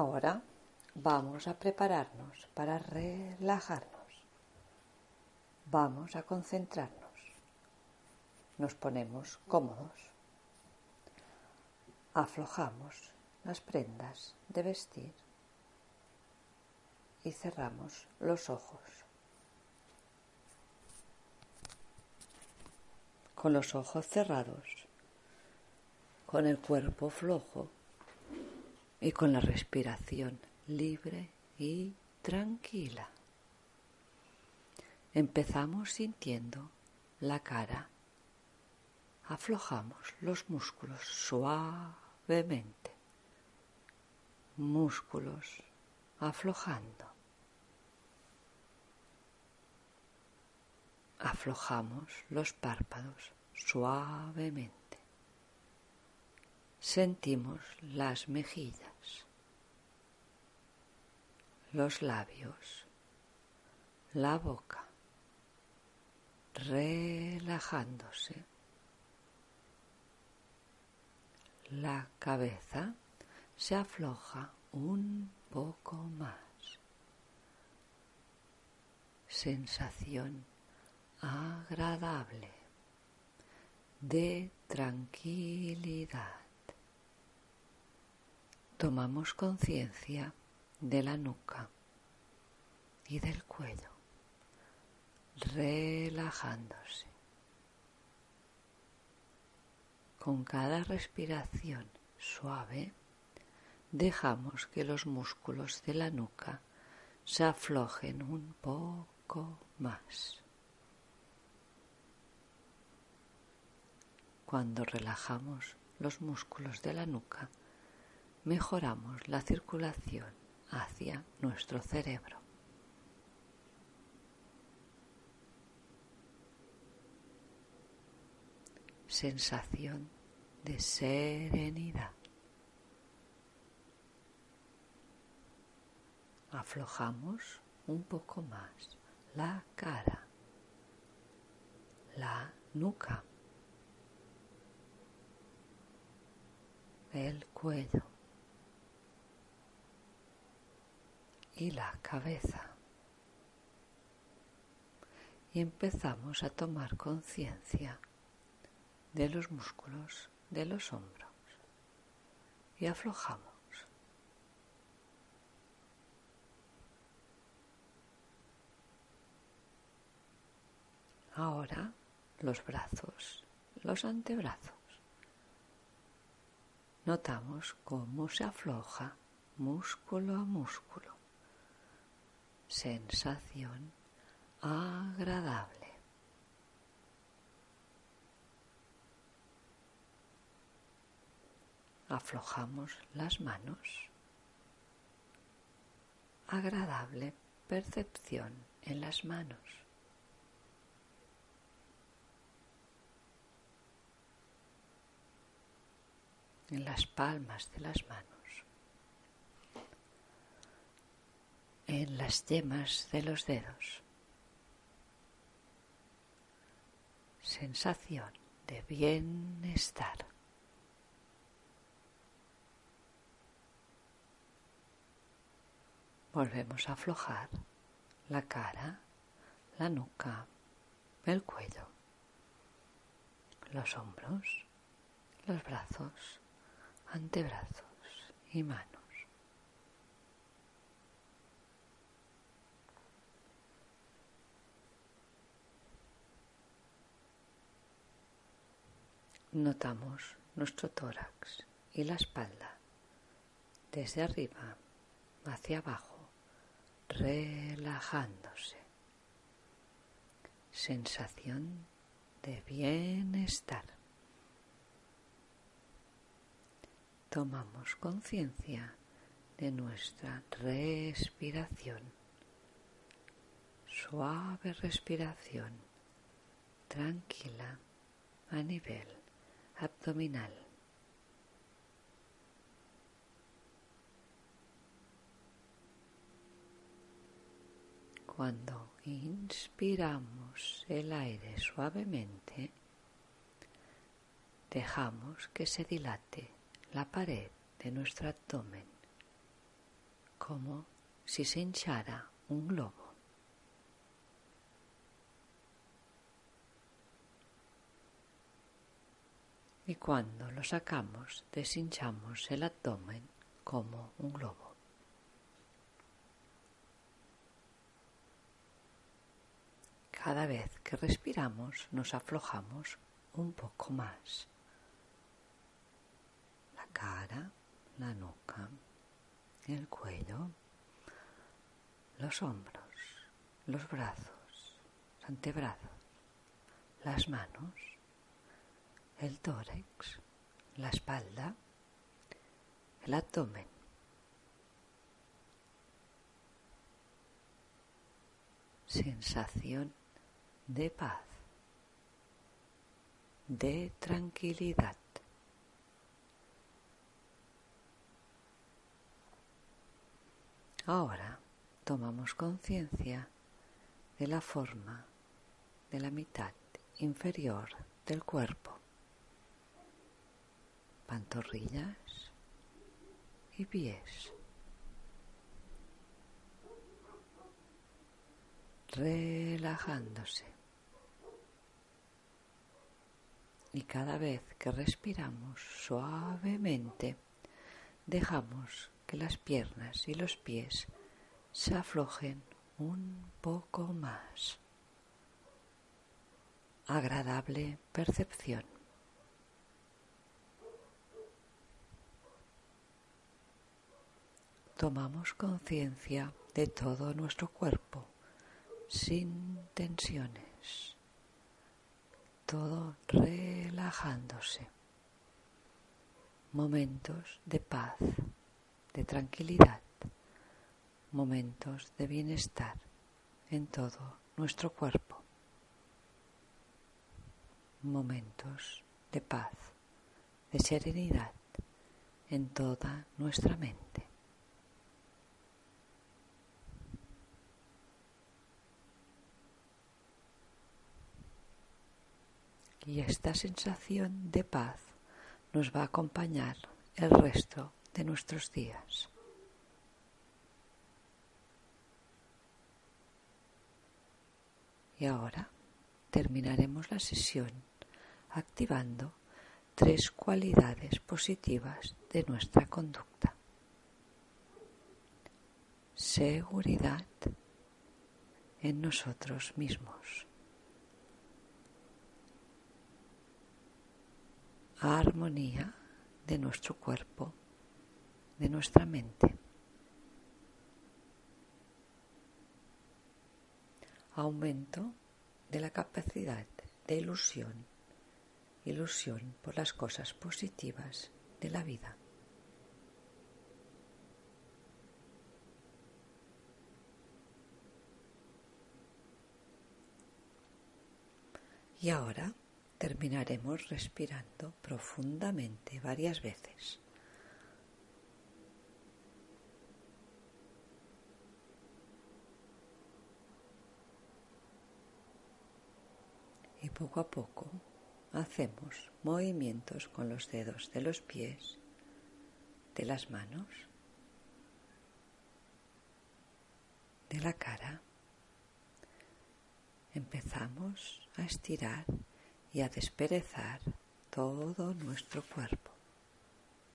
Ahora vamos a prepararnos para relajarnos. Vamos a concentrarnos. Nos ponemos cómodos. Aflojamos las prendas de vestir y cerramos los ojos. Con los ojos cerrados, con el cuerpo flojo y con la respiración libre y tranquila. Empezamos sintiendo la cara. Aflojamos los músculos suavemente. Músculos aflojando. Aflojamos los párpados suavemente. Sentimos las mejillas, los labios, la boca, relajándose. La cabeza se afloja un poco más. Sensación agradable de tranquilidad. Tomamos conciencia de la nuca y del cuello, relajándose. Con cada respiración suave, dejamos que los músculos de la nuca se aflojen un poco más. Cuando relajamos los músculos de la nuca, mejoramos la circulación hacia nuestro cerebro. Sensación de serenidad. Aflojamos un poco más la cara, la nuca. el cuello y la cabeza. Y empezamos a tomar conciencia de los músculos de los hombros y aflojamos. Ahora los brazos, los antebrazos. Notamos cómo se afloja músculo a músculo. Sensación agradable. Aflojamos las manos. Agradable percepción en las manos. en las palmas de las manos, en las yemas de los dedos. Sensación de bienestar. Volvemos a aflojar la cara, la nuca, el cuello, los hombros, los brazos, antebrazos y manos. Notamos nuestro tórax y la espalda desde arriba hacia abajo, relajándose. Sensación de bienestar. tomamos conciencia de nuestra respiración. Suave respiración, tranquila a nivel abdominal. Cuando inspiramos el aire suavemente, dejamos que se dilate la pared de nuestro abdomen como si se hinchara un globo. Y cuando lo sacamos, deshinchamos el abdomen como un globo. Cada vez que respiramos nos aflojamos un poco más. La cara, la nuca, el cuello, los hombros, los brazos, los antebrazos, las manos, el tórax, la espalda, el abdomen. Sensación de paz, de tranquilidad. Ahora tomamos conciencia de la forma de la mitad inferior del cuerpo, pantorrillas y pies. Relajándose. Y cada vez que respiramos suavemente, dejamos que las piernas y los pies se aflojen un poco más. Agradable percepción. Tomamos conciencia de todo nuestro cuerpo sin tensiones, todo relajándose. Momentos de paz de tranquilidad, momentos de bienestar en todo nuestro cuerpo, momentos de paz, de serenidad en toda nuestra mente. Y esta sensación de paz nos va a acompañar el resto de nuestros días. Y ahora terminaremos la sesión activando tres cualidades positivas de nuestra conducta. Seguridad en nosotros mismos. Armonía de nuestro cuerpo de nuestra mente. Aumento de la capacidad de ilusión, ilusión por las cosas positivas de la vida. Y ahora terminaremos respirando profundamente varias veces. y poco a poco hacemos movimientos con los dedos de los pies, de las manos, de la cara. Empezamos a estirar y a desperezar todo nuestro cuerpo.